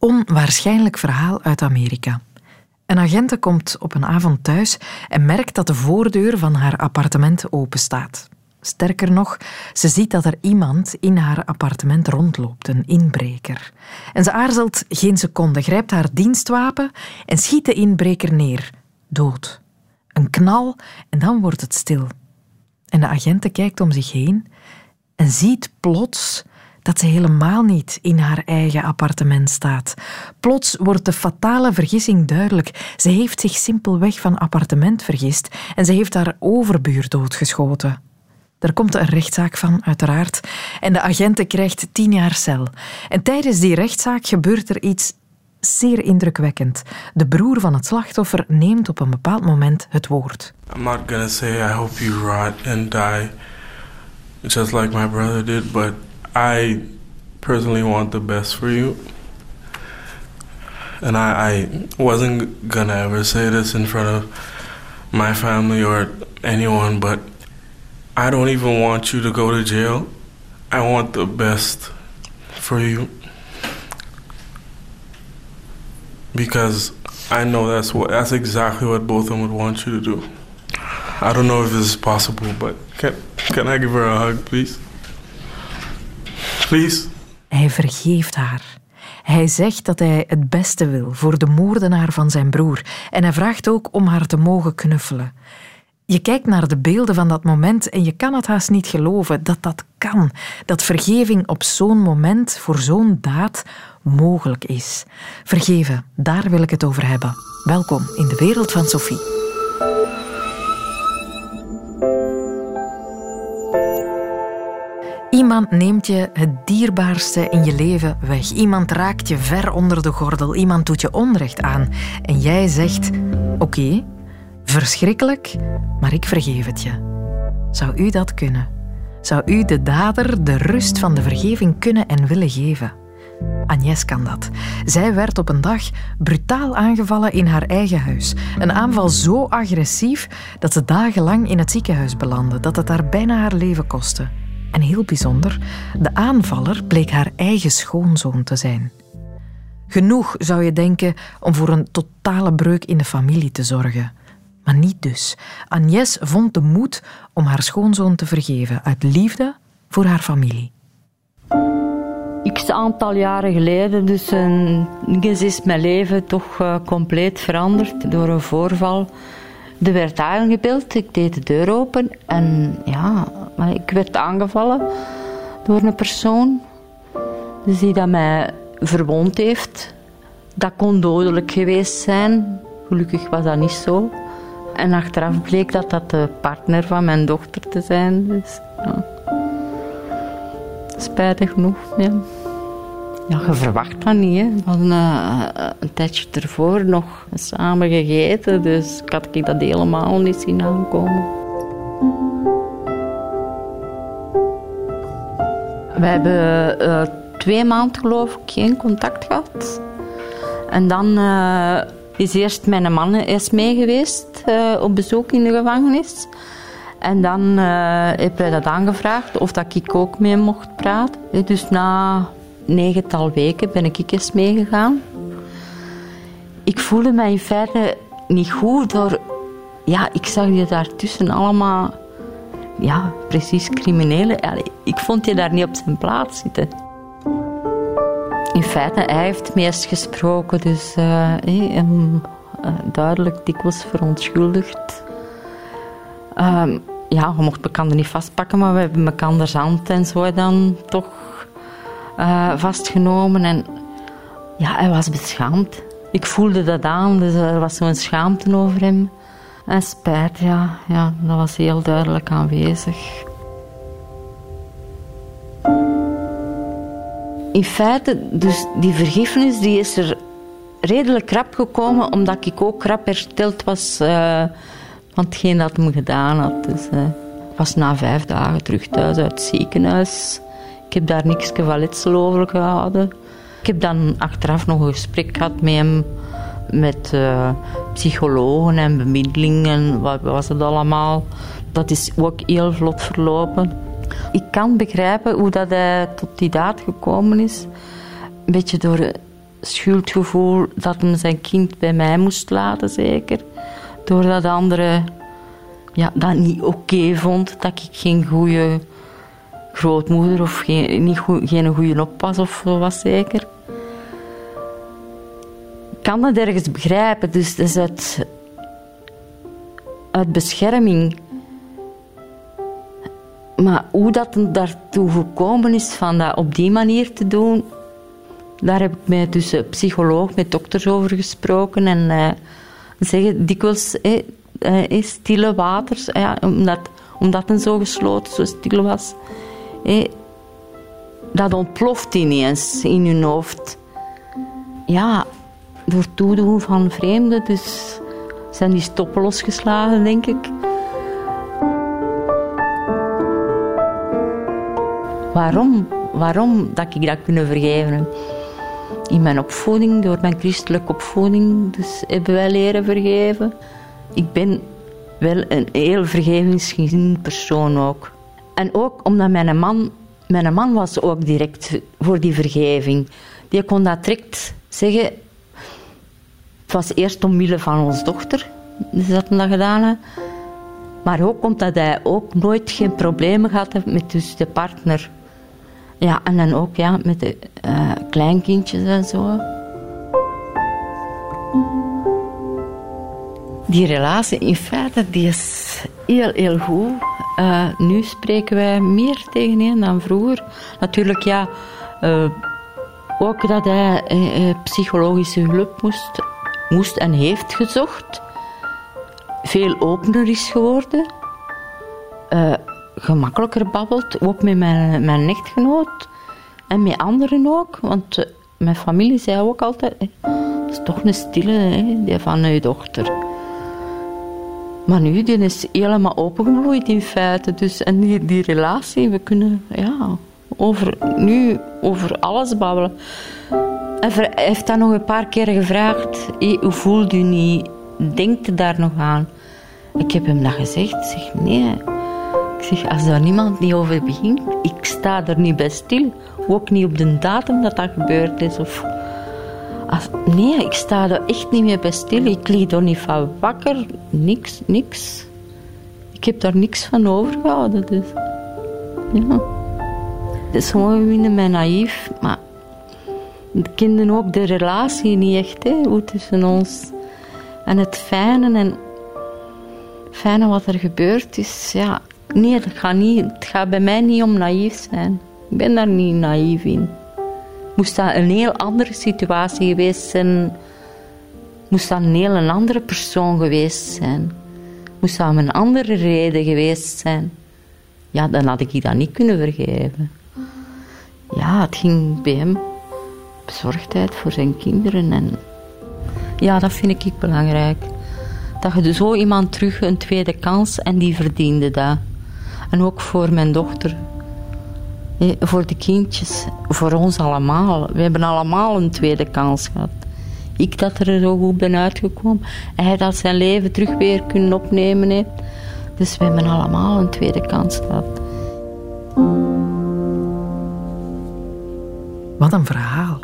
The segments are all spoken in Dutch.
Onwaarschijnlijk verhaal uit Amerika. Een agente komt op een avond thuis en merkt dat de voordeur van haar appartement openstaat. Sterker nog, ze ziet dat er iemand in haar appartement rondloopt, een inbreker. En ze aarzelt geen seconde, grijpt haar dienstwapen en schiet de inbreker neer. Dood. Een knal en dan wordt het stil. En de agente kijkt om zich heen en ziet plots dat ze helemaal niet in haar eigen appartement staat. Plots wordt de fatale vergissing duidelijk. Ze heeft zich simpelweg van appartement vergist en ze heeft haar overbuur doodgeschoten. Er komt een rechtszaak van, uiteraard, en de agente krijgt tien jaar cel. En tijdens die rechtszaak gebeurt er iets zeer indrukwekkend. De broer van het slachtoffer neemt op een bepaald moment het woord. I'm not gonna say I hope you rot and die just like my brother did, but I personally want the best for you. And I, I wasn't gonna ever say this in front of my family or anyone, but I don't even want you to go to jail. I want the best for you. Because I know that's what that's exactly what both of them would want you to do. I don't know if this is possible, but can can I give her a hug, please? Please. Hij vergeeft haar. Hij zegt dat hij het beste wil voor de moordenaar van zijn broer en hij vraagt ook om haar te mogen knuffelen. Je kijkt naar de beelden van dat moment en je kan het haast niet geloven dat dat kan. Dat vergeving op zo'n moment voor zo'n daad mogelijk is. Vergeven, daar wil ik het over hebben. Welkom in de wereld van Sophie. Iemand neemt je het dierbaarste in je leven weg. Iemand raakt je ver onder de gordel. Iemand doet je onrecht aan. En jij zegt: Oké, verschrikkelijk, maar ik vergeef het je. Zou u dat kunnen? Zou u de dader de rust van de vergeving kunnen en willen geven? Agnes kan dat. Zij werd op een dag brutaal aangevallen in haar eigen huis. Een aanval zo agressief dat ze dagenlang in het ziekenhuis belandde, dat het haar bijna haar leven kostte. En heel bijzonder, de aanvaller bleek haar eigen schoonzoon te zijn. Genoeg, zou je denken, om voor een totale breuk in de familie te zorgen. Maar niet dus. Agnès vond de moed om haar schoonzoon te vergeven uit liefde voor haar familie. X aantal jaren geleden, dus een, is mijn leven toch uh, compleet veranderd door een voorval. Er werd aangebeld, ik deed de deur open en ja, ik werd aangevallen door een persoon dus die dat mij verwond heeft. Dat kon dodelijk geweest zijn. Gelukkig was dat niet zo. En achteraf bleek dat dat de partner van mijn dochter te zijn. Dus, ja. Spijtig genoeg, ja. Ja, je verwacht dat niet. Hè. We hadden uh, een tijdje ervoor nog samen gegeten, dus ik had ik dat helemaal niet zien aankomen. We hebben uh, twee maanden geloof ik geen contact gehad. En dan uh, is eerst mijn man is mee geweest op bezoek in de gevangenis. En dan heb hij dat aangevraagd of dat ik ook mee mocht praten. Dus na negental weken ben ik eens meegegaan. Ik voelde mij in feite niet goed door... Ja, ik zag je daartussen allemaal... Ja, precies criminelen. Ik vond je daar niet op zijn plaats zitten. In feite, hij heeft meest gesproken, dus uh, hem, uh, duidelijk dikwijls verontschuldigd. Uh, ja, we mochten elkaar niet vastpakken, maar we hebben elkaar hand en zo dan toch uh, vastgenomen. En ja, hij was beschaamd. Ik voelde dat aan, dus er was zo'n schaamte over hem. En spijt, ja, ja, dat was heel duidelijk aanwezig. In feite, dus die vergiffenis die is er redelijk krap gekomen, omdat ik ook krap hersteld was uh, van hetgeen dat hem gedaan had. Dus, uh, ik was na vijf dagen terug thuis uit het ziekenhuis. Ik heb daar niks van over gehouden. Ik heb dan achteraf nog een gesprek gehad met hem, met uh, psychologen en bemiddelingen, wat was het allemaal. Dat is ook heel vlot verlopen. Ik kan begrijpen hoe dat hij tot die daad gekomen is. Een beetje door schuldgevoel dat hij zijn kind bij mij moest laten, zeker. Doordat anderen ja, dat niet oké vond, dat ik geen goede grootmoeder of geen, niet goed, geen goede oppas of zo was, zeker. Kan dat ergens begrijpen, dus dat is uit, bescherming. Maar hoe dat daartoe gekomen is van dat op die manier te doen, daar heb ik met dus psycholoog, met dokters over gesproken. En uh, zeggen dikwijls eh, eh, stille waters, ja, omdat, omdat het zo gesloten, zo stil was. Eh, dat ontploft ineens in hun hoofd. Ja, door toedoen van vreemden. Dus zijn die stoppen losgeslagen, denk ik. Waarom? Waarom dat ik dat kunnen vergeven In mijn opvoeding, door mijn christelijke opvoeding, dus hebben wij leren vergeven. Ik ben wel een heel vergevingsgezien persoon ook. En ook omdat mijn man, mijn man was ook direct voor die vergeving. Die kon dat direct zeggen. Het was eerst omwille van onze dochter dat hij dat gedaan heeft. Maar ook omdat hij ook nooit geen problemen had met dus de partner. Ja, en dan ook ja, met de uh, kleinkindjes en zo. Die relatie in feite die is heel, heel goed. Uh, nu spreken wij meer tegenin dan vroeger. Natuurlijk, ja, uh, ook dat hij psychologische hulp moest, moest en heeft gezocht. Veel opener is geworden. gemakkelijker babbelt, ook met mijn, mijn echtgenoot. En met anderen ook, want mijn familie zei ook altijd... Het is toch een stille, die van uw dochter. Maar nu, die is helemaal opengebloeid in feite. Dus, en die, die relatie, we kunnen ja, over, nu over alles babbelen. Hij heeft dat nog een paar keer gevraagd. hoe voelt u niet? Denkt u daar nog aan? Ik heb hem dat gezegd. Ik zeg, nee. Ik zeg, als daar niemand niet over begint, ik sta er niet bij stil. Ook niet op de datum dat dat gebeurd is. Of nee, ik sta er echt niet meer bij stil. Ik lig er niet van wakker. Niks, niks. Ik heb daar niks van overgehouden. Dus. Ja. Sommigen vinden mij naïef, maar we kenden ook de relatie niet echt, hè, hoe tussen ons. En het fijne en fijne wat er gebeurd is, ja, nee, het gaat, niet, het gaat bij mij niet om naïef zijn. Ik ben daar niet naïef in. Moest dat een heel andere situatie geweest zijn, moest dat een heel andere persoon geweest zijn, moest dat een andere reden geweest zijn, ja, dan had ik dat niet kunnen vergeven. Ja, het ging bij hem bezorgdheid voor zijn kinderen en ja, dat vind ik belangrijk. Dat je dus zo iemand terug een tweede kans en die verdiende dat. En ook voor mijn dochter voor de kindjes, voor ons allemaal. We hebben allemaal een tweede kans gehad. Ik dat er zo goed ben uitgekomen. Hij dat zijn leven terug weer kunnen opnemen heeft. Dus we hebben allemaal een tweede kans gehad. Wat een verhaal.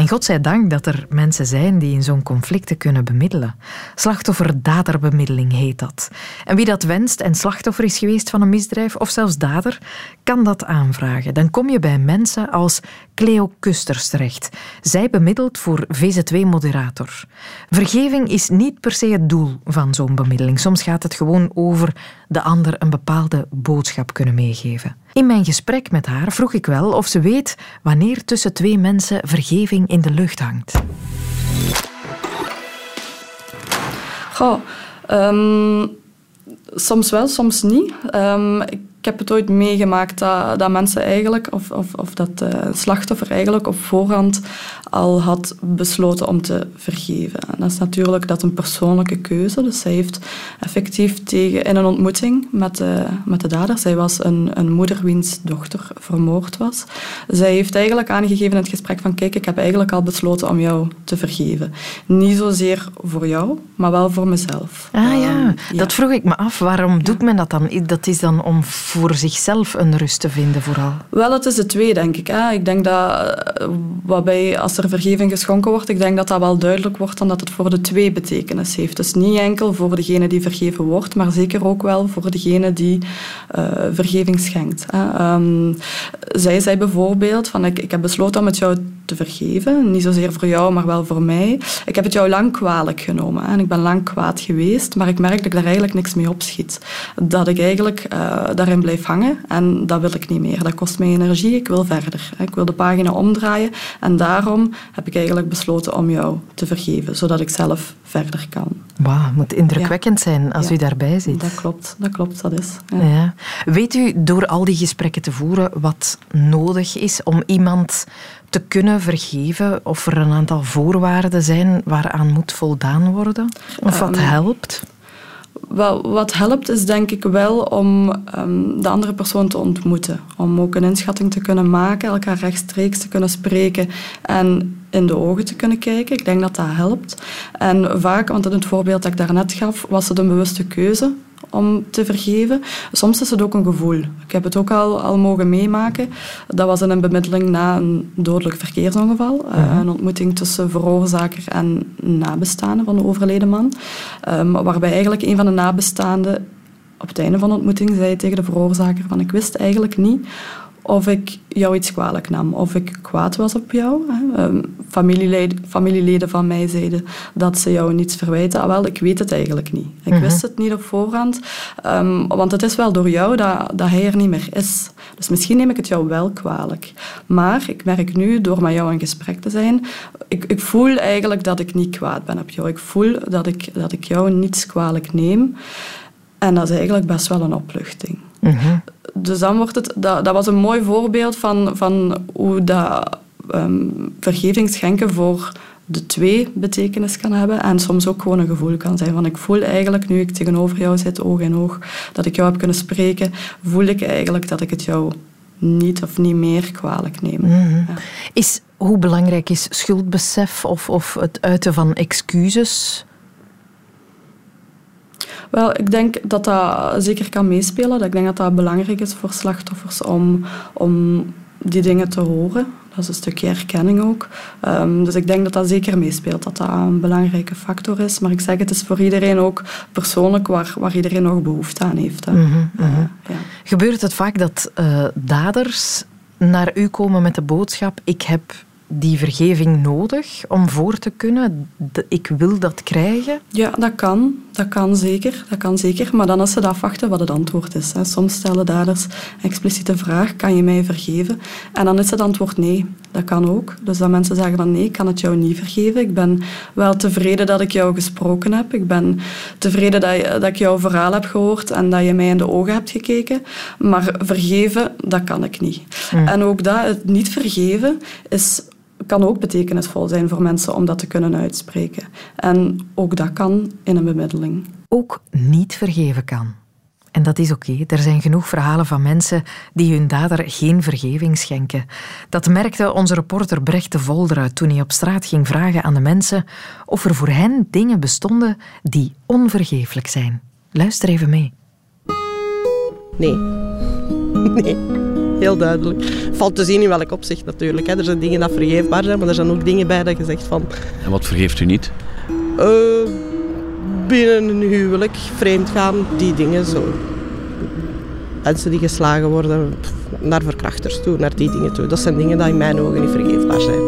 En God zij dank dat er mensen zijn die in zo'n conflicten kunnen bemiddelen. Slachtoffer-daderbemiddeling heet dat. En wie dat wenst en slachtoffer is geweest van een misdrijf of zelfs dader, kan dat aanvragen. Dan kom je bij mensen als Cleo Kusters terecht. Zij bemiddelt voor VZ2-moderator. Vergeving is niet per se het doel van zo'n bemiddeling. Soms gaat het gewoon over de ander een bepaalde boodschap kunnen meegeven. In mijn gesprek met haar vroeg ik wel of ze weet wanneer tussen twee mensen vergeving in de lucht hangt. Goh, um, soms wel, soms niet. Um, ik heb het ooit meegemaakt dat, dat mensen eigenlijk, of, of, of dat de slachtoffer eigenlijk op voorhand al had besloten om te vergeven. En dat is natuurlijk dat een persoonlijke keuze. Dus zij heeft effectief tegen, in een ontmoeting met de, met de dader, zij was een, een moeder wiens dochter vermoord was, zij heeft eigenlijk aangegeven in het gesprek van kijk, ik heb eigenlijk al besloten om jou te vergeven. Niet zozeer voor jou, maar wel voor mezelf. Ah ja, ehm, dat vroeg ik me af. Waarom doet men dat dan? Dat is dan om voor zichzelf een rust te vinden vooral? Wel, het is de twee, denk ik. Ik denk dat eh, waarbij, als er vergeving geschonken wordt, ik denk dat dat wel duidelijk wordt dan dat het voor de twee betekenis heeft. Dus niet enkel voor degene die vergeven wordt, maar zeker ook wel voor degene die uh, vergeving schenkt. Hè. Um, zij zei bijvoorbeeld van ik, ik heb besloten om het jou te vergeven. Niet zozeer voor jou, maar wel voor mij. Ik heb het jou lang kwalijk genomen hè, en ik ben lang kwaad geweest, maar ik merk dat ik daar eigenlijk niks mee opschiet. Dat ik eigenlijk uh, daarin blijf hangen en dat wil ik niet meer. Dat kost mij energie, ik wil verder. Ik wil de pagina omdraaien en daarom heb ik eigenlijk besloten om jou te vergeven, zodat ik zelf verder kan. Wauw, het moet indrukwekkend zijn als u daarbij zit. Dat klopt, dat klopt, dat is. Ja. Weet u door al die gesprekken te voeren wat nodig is om iemand te kunnen vergeven? Of er een aantal voorwaarden zijn waaraan moet voldaan worden? Of wat um, helpt? Wel, wat helpt is denk ik wel om um, de andere persoon te ontmoeten. Om ook een inschatting te kunnen maken, elkaar rechtstreeks te kunnen spreken en in de ogen te kunnen kijken. Ik denk dat dat helpt. En vaak, want in het voorbeeld dat ik daarnet gaf, was het een bewuste keuze om te vergeven. Soms is het ook een gevoel. Ik heb het ook al, al mogen meemaken. Dat was in een bemiddeling na een dodelijk verkeersongeval. Uh, een ontmoeting tussen veroorzaker en nabestaande van de overleden man. Um, waarbij eigenlijk een van de nabestaanden op het einde van de ontmoeting zei tegen de veroorzaker van ik wist eigenlijk niet of ik jou iets kwalijk nam, of ik kwaad was op jou. Um, familieleden, familieleden van mij zeiden dat ze jou niets verwijten. Ah, wel, ik weet het eigenlijk niet. Ik mhm. wist het niet op voorhand, um, want het is wel door jou dat, dat hij er niet meer is. Dus misschien neem ik het jou wel kwalijk. Maar ik merk nu, door met jou in gesprek te zijn, ik, ik voel eigenlijk dat ik niet kwaad ben op jou. Ik voel dat ik, dat ik jou niets kwalijk neem. En dat is eigenlijk best wel een opluchting. Mhm. Dus dan wordt het, dat, dat was een mooi voorbeeld van, van hoe dat um, vergeving schenken voor de twee betekenis kan hebben en soms ook gewoon een gevoel kan zijn. Van ik voel eigenlijk, nu ik tegenover jou zit, oog in oog, dat ik jou heb kunnen spreken, voel ik eigenlijk dat ik het jou niet of niet meer kwalijk neem. Mhm. ja. Is, hoe belangrijk is schuldbesef of, of het uiten van excuses wel, ik denk dat dat zeker kan meespelen. Ik denk dat dat belangrijk is voor slachtoffers om, om die dingen te horen. Dat is een stukje erkenning ook. Um, dus ik denk dat dat zeker meespeelt, dat dat een belangrijke factor is. Maar ik zeg, het is voor iedereen ook persoonlijk waar, waar iedereen nog behoefte aan heeft. Hè. Mm -hmm, uh, ja. Gebeurt het vaak dat uh, daders naar u komen met de boodschap: Ik heb die vergeving nodig om voor te kunnen? Ik wil dat krijgen? Ja, dat kan. Dat kan zeker. Dat kan zeker. Maar dan is het afwachten wat het antwoord is. Soms stellen daders expliciete vraag, kan je mij vergeven? En dan is het antwoord nee. Dat kan ook. Dus dat mensen zeggen van nee, ik kan het jou niet vergeven. Ik ben wel tevreden dat ik jou gesproken heb. Ik ben tevreden dat, je, dat ik jouw verhaal heb gehoord en dat je mij in de ogen hebt gekeken. Maar vergeven, dat kan ik niet. Hmm. En ook dat, het niet vergeven, is kan ook betekenisvol zijn voor mensen om dat te kunnen uitspreken. En ook dat kan in een bemiddeling. Ook niet vergeven kan. En dat is oké. Er zijn genoeg verhalen van mensen die hun dader geen vergeving schenken. Dat merkte onze reporter Brecht de Volder uit toen hij op straat ging vragen aan de mensen of er voor hen dingen bestonden die onvergeeflijk zijn. Luister even mee. Nee. Nee heel duidelijk. Valt te zien in welk opzicht natuurlijk. Hè. Er zijn dingen dat vergeefbaar zijn, maar er zijn ook dingen bij dat je zegt van... En wat vergeeft u niet? Uh, binnen een huwelijk, vreemd gaan, die dingen zo. Mensen die geslagen worden, naar verkrachters toe, naar die dingen toe. Dat zijn dingen die in mijn ogen niet vergeefbaar zijn.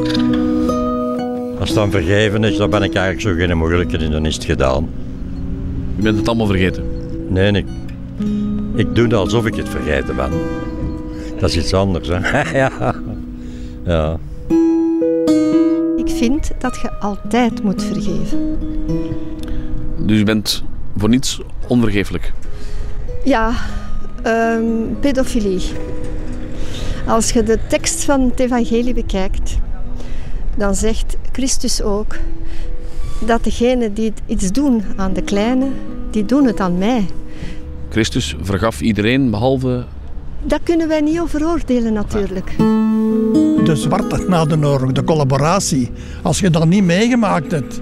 Als het dan vergeven is, dan ben ik eigenlijk zo geen moeilijke en dan is het gedaan. U bent het allemaal vergeten? Nee, ik, ik doe het alsof ik het vergeten ben. Dat is iets anders, hè? ja. ja. Ik vind dat je altijd moet vergeven. Dus je bent voor niets onvergeeflijk? Ja, um, pedofilie. Als je de tekst van het evangelie bekijkt, dan zegt Christus ook dat degenen die iets doen aan de kleine, die doen het aan mij. Christus vergaf iedereen behalve dat kunnen wij niet over oordelen natuurlijk. De zwarte na de oorlog, de collaboratie. Als je dat niet meegemaakt hebt,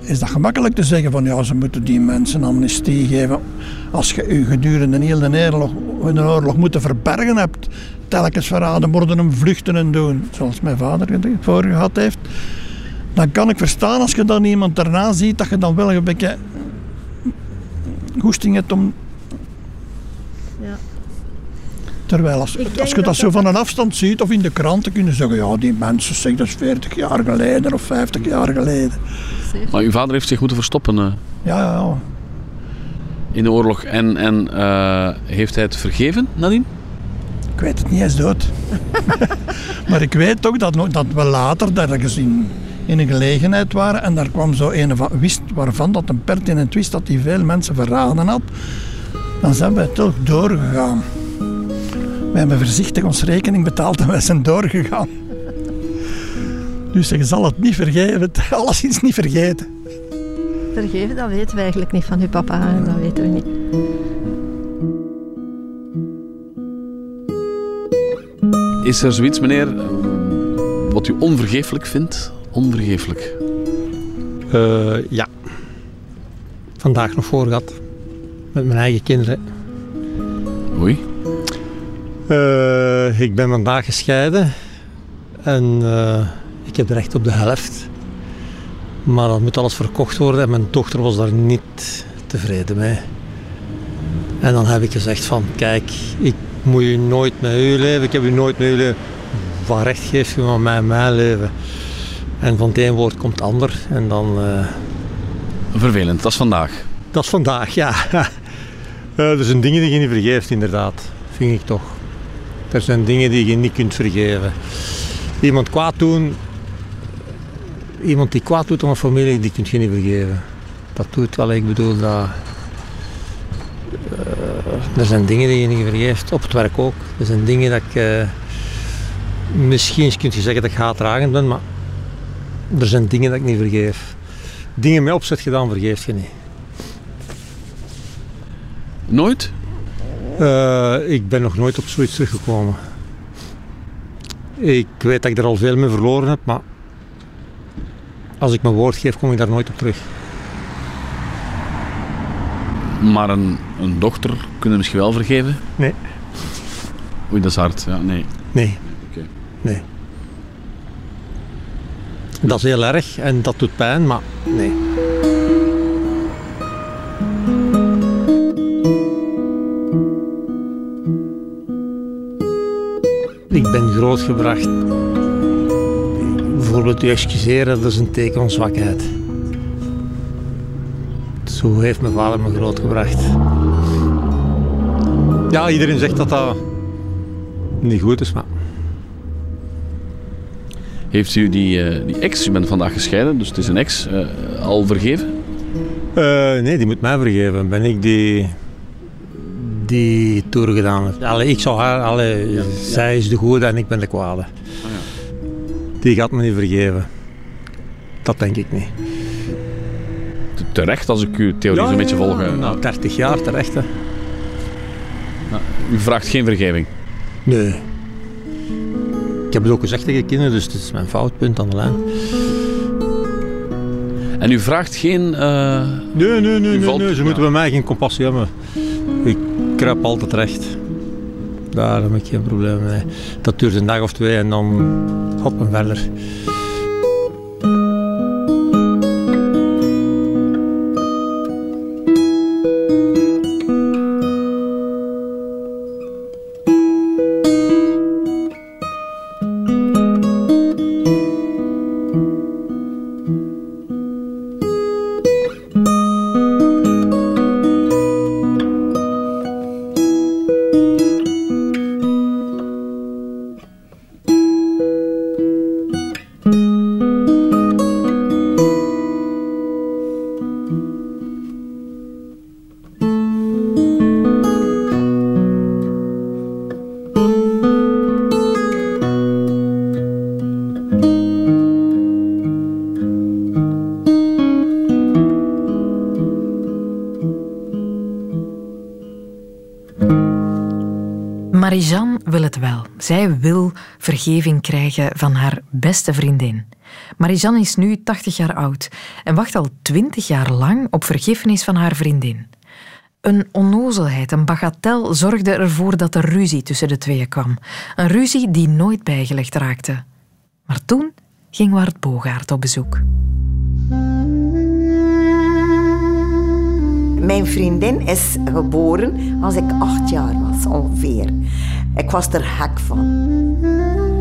is dat gemakkelijk te zeggen van ja, ze moeten die mensen amnestie geven. Als je je gedurende heel de oorlog, de oorlog moeten verbergen hebt, telkens verraden worden en vluchten en doen, zoals mijn vader het voor gehad heeft, dan kan ik verstaan als je dan iemand daarna ziet, dat je dan wel een beetje goesting hebt om... Ja. Terwijl als, je dat dat zo van een afstand ziet of in de kranten kunnen zeggen, ja die mensen zeg dat is 40 jaar geleden of 50 jaar geleden. Maar uw vader heeft zich moeten verstoppen eh, Ja, ja, ja. in de oorlog. En, en eh, heeft hij het vergeven nadien? Ik weet het niet, hij is dood. maar ik weet ook dat, dat we later ergens in, in een gelegenheid waren en daar kwam zo een van, wist waarvan dat een pertinent wist dat hij veel mensen verraden had. Dan zijn wij toch doorgegaan. We hebben voorzichtig ons rekening betaald en wij zijn doorgegaan. Dus je zal het niet vergeven, alles is niet vergeten. Vergeven, dat weten we eigenlijk niet van uw papa. hè. Dat weten we niet. Is er zoiets, meneer, wat u onvergeeflijk vindt? Onvergeeflijk. Eh, ja. Vandaag nog voor gehad. Met mijn eigen kinderen. Eh, ik ben vandaag gescheiden. En eh, ik heb recht op de helft. Maar dat moet alles verkocht worden. En mijn dochter was daar niet tevreden mee. En dan heb ik gezegd van, kijk, ik moet je nooit met u leven. Ik heb u nooit met u leven. Van recht geef je van mij mijn leven. En van het een woord komt het ander. En dan... eh, Vervelend, dat is vandaag. dat is vandaag, ja. Eh, er zijn dingen die je niet vergeeft, inderdaad. Vind ik toch. Er zijn dingen die je niet kunt vergeven. Iemand kwaad doen... Iemand die kwaad doet aan een familie, die kun je niet vergeven. Dat doet wel, ik bedoel dat... eh, er zijn dingen die je niet vergeeft. Op het werk ook. Er zijn dingen dat ik... eh, misschien kun je zeggen dat ik haatdragend ben, maar... Er zijn dingen dat ik niet vergeef. Dingen met opzet gedaan vergeef je niet. Nooit? Eh, ik ben nog nooit op zoiets teruggekomen. Ik weet dat ik er al veel mee verloren heb, maar als ik mijn woord geef, kom ik daar nooit op terug. Maar een, een dochter kunnen misschien wel vergeven? Nee. Oei, dat is hard. Ja, nee. Nee. Oké. Nee. Dat is heel erg en dat doet pijn, maar nee. Grootgebracht. Bijvoorbeeld u excuseren, dat is een teken van zwakheid. Zo heeft mijn vader me grootgebracht. Ja, iedereen zegt dat dat niet goed is, maar Heeft u die, eh, die ex, u bent vandaag gescheiden, dus het is een ex, eh, al vergeven? Eh, nee, die moet mij vergeven. Ben ik die, die toer gedaan. Allee, ik zou haar, allee, zij is de goede en ik ben de kwade. Die gaat me niet vergeven. Dat denk ik niet. Te- Terecht, als ik uw theorie Ja, zo'n beetje volg. ja. eh, Nou, 30 jaar terecht, hè. U vraagt geen vergeving. Nee. Ik heb het ook gezegd tegen kinderen, dus het is mijn foutpunt aan de lijn. En u vraagt geen... eh, Nee, nee, nee, nee, nee. Ze ja. moeten bij mij geen compassie hebben. Ik kruip altijd recht. Daar heb ik geen probleem mee. Dat duurt een dag of twee en dan hop en verder. Marie-Jeanne wil het wel. Zij wil vergeving krijgen van haar beste vriendin. Marie-Jeanne is nu 80 jaar oud en wacht al 20 jaar lang op vergiffenis van haar vriendin. Een onnozelheid, een bagatel, zorgde ervoor dat er ruzie tussen de tweeën kwam. Een ruzie die nooit bijgelegd raakte. Maar toen ging Wart Bogaert op bezoek. Mijn vriendin is geboren als ik acht jaar was, ongeveer. Ik was er gek van.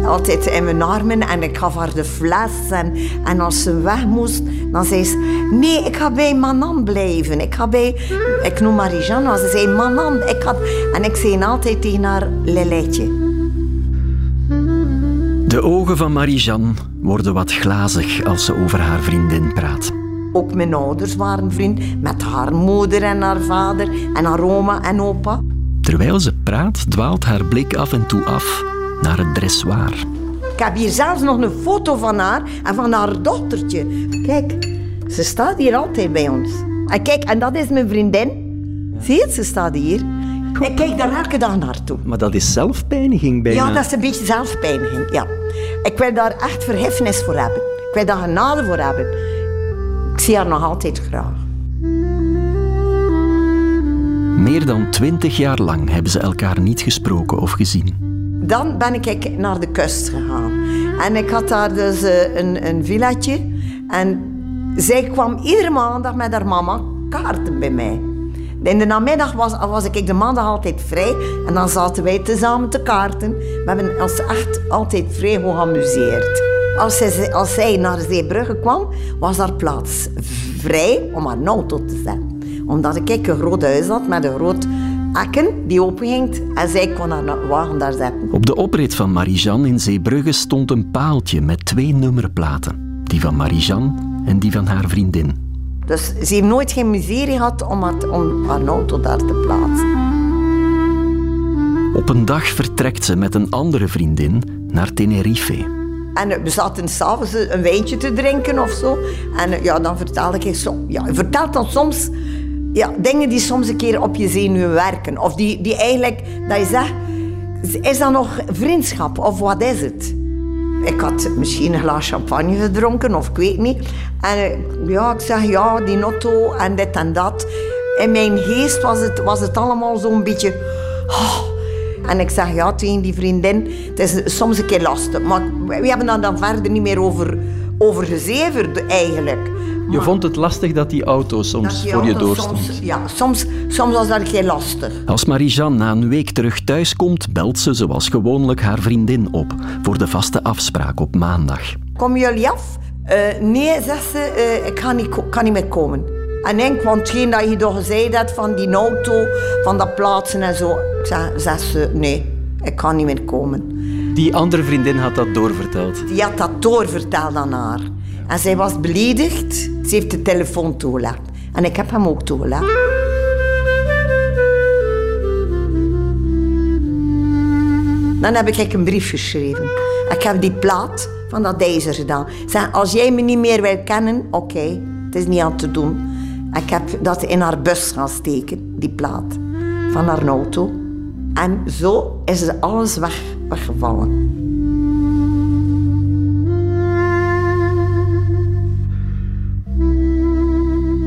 Altijd in mijn armen en ik gaf haar de fles. En, en als ze weg moest, dan zei ze... Nee, ik ga bij Manan blijven. Ik ga bij... Ik noem Marie-Jeanne, ze zei Manan. Ik had, en ik zei altijd tegen haar Leletje. De ogen van Marie-Jeanne worden wat glazig als ze over haar vriendin praat. Ook mijn ouders waren vriend met haar moeder en haar vader en haar oma en opa. Terwijl ze praat, dwaalt haar blik af en toe af naar het dressoir. Ik heb hier zelfs nog een foto van haar en van haar dochtertje. Kijk, ze staat hier altijd bij ons. En kijk, en dat is mijn vriendin. Zie je, ze staat hier. Ik kijk daar elke dag naartoe. Maar dat is zelfpijniging bijna. Ja, dat is een beetje zelfpijniging, ja. Ik wil daar echt vergiffenis voor hebben. Ik wil daar genade voor hebben. Ik zie haar nog altijd graag. Meer dan twintig jaar lang hebben ze elkaar niet gesproken of gezien. Dan ben ik naar de kust gegaan. En ik had daar dus eh, een, een villaatje. En zij kwam iedere maandag met haar mama kaarten bij mij. In de namiddag was, was ik de maandag altijd vrij. En dan zaten wij tezamen te kaarten. We hebben ons echt altijd vrij geamuseerd. Als zij, als zij naar Zeebrugge kwam, was daar plaats vrij om haar auto te zetten. Omdat ik een groot huis had met een groot hekken die openging en zij kon haar wagen daar zetten. Op de oprit van Marie-Jeanne in Zeebrugge stond een paaltje met twee nummerplaten. Die van Marie-Jeanne en die van haar vriendin. Dus ze heeft nooit geen miserie gehad om om haar auto daar te plaatsen. Op een dag vertrekt ze met een andere vriendin naar Tenerife. En we zaten s'avonds een wijntje te drinken of zo. En ja, dan vertelde ik zo. Ja, je vertelt dan soms ja, dingen die soms een keer op je zenuwen werken. Of die, die eigenlijk, dat je zegt, is dat nog vriendschap of wat is het? Ik had misschien een glas champagne gedronken of ik weet niet. En ja, ik zeg ja, die notto en dit en dat. In mijn geest was het, was het allemaal zo'n beetje... Oh. En ik zeg ja tegen die vriendin, het is soms een keer lastig. Maar we hebben daar dan verder niet meer over, over gezeverd eigenlijk. Je vond het lastig dat die auto soms voor je doorstond? Soms, ja, soms, soms was dat heel lastig. Als Marie-Jeanne na een week terug thuis komt, belt ze zoals gewoonlijk haar vriendin op voor de vaste afspraak op maandag. Kom jullie af? Uh, nee, zegt ze, uh, ik kan niet, kan niet meer komen. En ik, want hetgeen dat je toch gezegd hebt van die auto, van dat plaatsen en zo, zegt ze, nee, ik kan niet meer komen. Die andere vriendin had dat doorverteld? Die had dat doorverteld aan haar. En zij was beledigd. Ze heeft de telefoon toegelaten. En ik heb hem ook toegelaten. Dan heb ik een brief geschreven. Ik heb die plaat van dat ijzer gedaan. Zeg, als jij me niet meer wil kennen, oké, het is niet aan te doen. Ik heb dat in haar bus gaan steken, die plaat, van haar auto. En zo is alles weg, weggevallen.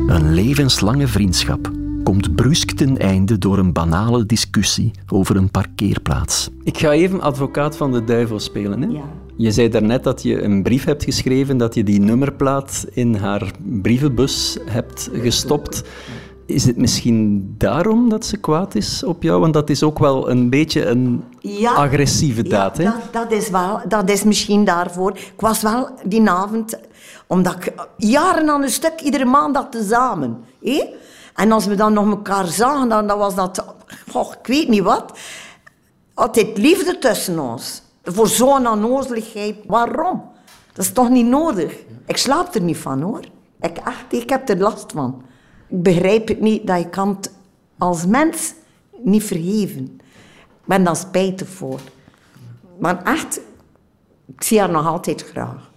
Een levenslange vriendschap komt brusk ten einde door een banale discussie over een parkeerplaats. Ik ga even advocaat van de duivel spelen. Hè? Ja. Je zei daarnet dat je een brief hebt geschreven, dat je die nummerplaat in haar brievenbus hebt gestopt. Is het misschien daarom dat ze kwaad is op jou? Want dat is ook wel een beetje een ja, agressieve daad. Ja, hè? Dat, dat, is wel, dat is misschien daarvoor. Ik was wel die avond, omdat ik jaren aan een stuk, iedere maand dat tezamen. Hé? En als we dan nog elkaar zagen, dan, dan was dat, oh, ik weet niet wat, altijd liefde tussen ons. Voor zo'n onnozeligheid, waarom? Dat is toch niet nodig? Ik slaap er niet van hoor. Ik, echt, ik heb er last van. Ik begrijp het niet dat je kan als mens niet vergeven. Ik ben daar spijtig voor. Maar echt, ik zie haar nog altijd graag.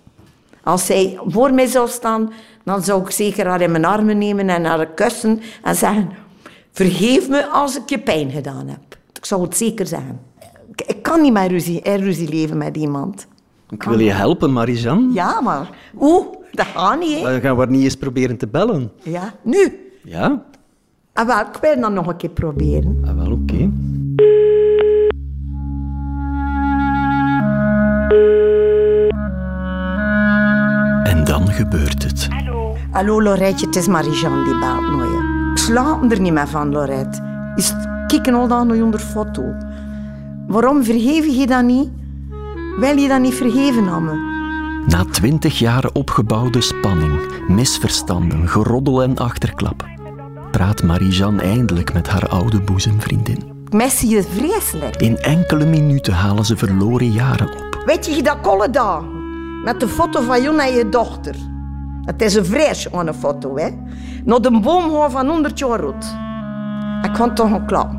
Als zij voor mij zou staan, dan zou ik zeker haar in mijn armen nemen en haar kussen en zeggen: Vergeef me als ik je pijn gedaan heb. Ik zou het zeker zeggen. Ik, ik kan niet meer ruzie, in ruzie leven met iemand. Ik wil je helpen, Marijan. Ja, maar oeh, dat gaat niet, hè? Dan gaan we niet eens proberen te bellen. Ja, nu. Ja? Ah, wel, ik wil dat nog een keer proberen. Ah, wel, oké. En dan gebeurt het. Hallo Loretje, het is Marie-Jeanne die je. Ik slaap er niet meer van, Lorette. Is kikken al dan nog onder foto. Waarom vergeef je dat niet? Wil je dat niet vergeven aan me? Na twintig jaar opgebouwde spanning, misverstanden, geroddel en achterklap, praat Marie-Jeanne eindelijk met haar oude boezemvriendin. Ik mis je vreselijk. In enkele minuten halen ze verloren jaren op. Weet je dat kolle daar? Met de foto van jou en je dochter. Het is een vrees aan een foto, hè? Naar de boom van 100 jaar oud. Ik kan toch een klap.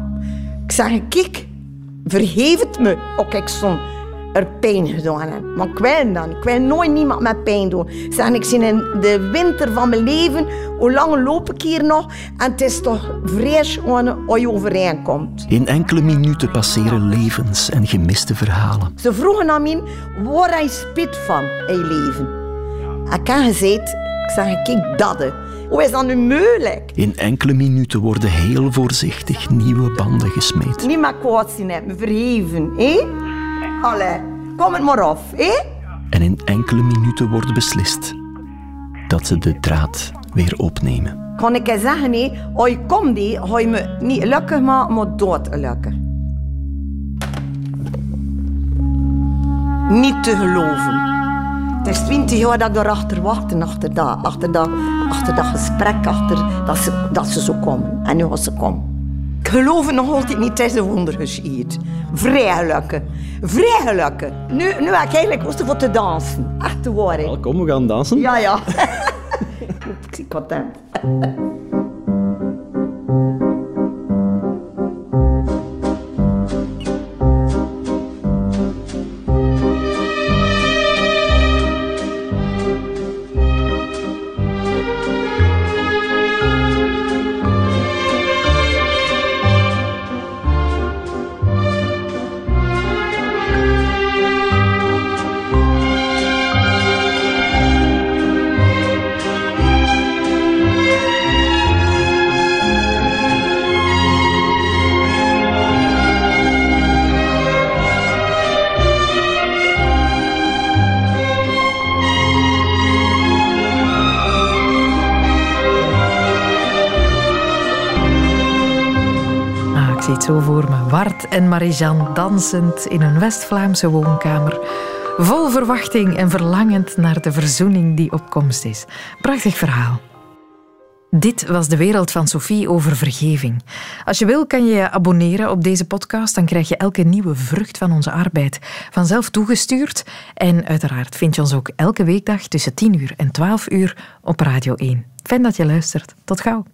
Ik zeg, kijk, vergeef het me. Ook ik stond er pijn gedaan heb. Maar ik wil dan. Ik wil nooit niemand met pijn doen. Ik Zeg, ik zie in de winter van mijn leven, hoe lang loop ik hier nog? En het is toch vrees als je overeenkomt. In enkele minuten passeren levens en gemiste verhalen. Ze vroegen aan mij waar hij spit van in je leven. Ik heb gezegd, ik zeg, kijk dat. Hoe is dat nu mogelijk? In enkele minuten worden heel voorzichtig nieuwe banden gesmeed. Niet meer kwaad zien, me verheven, hè? Allee, kom het maar af, hè? En in enkele minuten wordt beslist dat ze de draad weer opnemen. Kan ik je zeggen, hè, als je komt, ga je me niet maken, maar dood gelukkig. Niet te geloven. Het is twintig jaar dat ik erachter wacht, achter dat, achter dat, achter dat gesprek, achter dat ze, dat ze zo komen. En nu gaan ze komen. Ik geloof nog altijd niet, het is een wonder geschied. Vrij gelukkig. Vrij. Nu, nu heb ik eigenlijk lust voor te dansen. Echt te waar, hè. Wel, kom, we gaan dansen. Ja, ja. ik zie content. En Marie-Jeanne dansend in een West-Vlaamse woonkamer. Vol verwachting en verlangend naar de verzoening die op komst is. Prachtig verhaal. Dit was de wereld van Sophie over vergeving. Als je wil, kan je je abonneren op deze podcast. Dan krijg je elke nieuwe vrucht van onze arbeid vanzelf toegestuurd. En uiteraard vind je ons ook elke weekdag tussen 10 uur en 12 uur op Radio 1. Fijn dat je luistert. Tot gauw.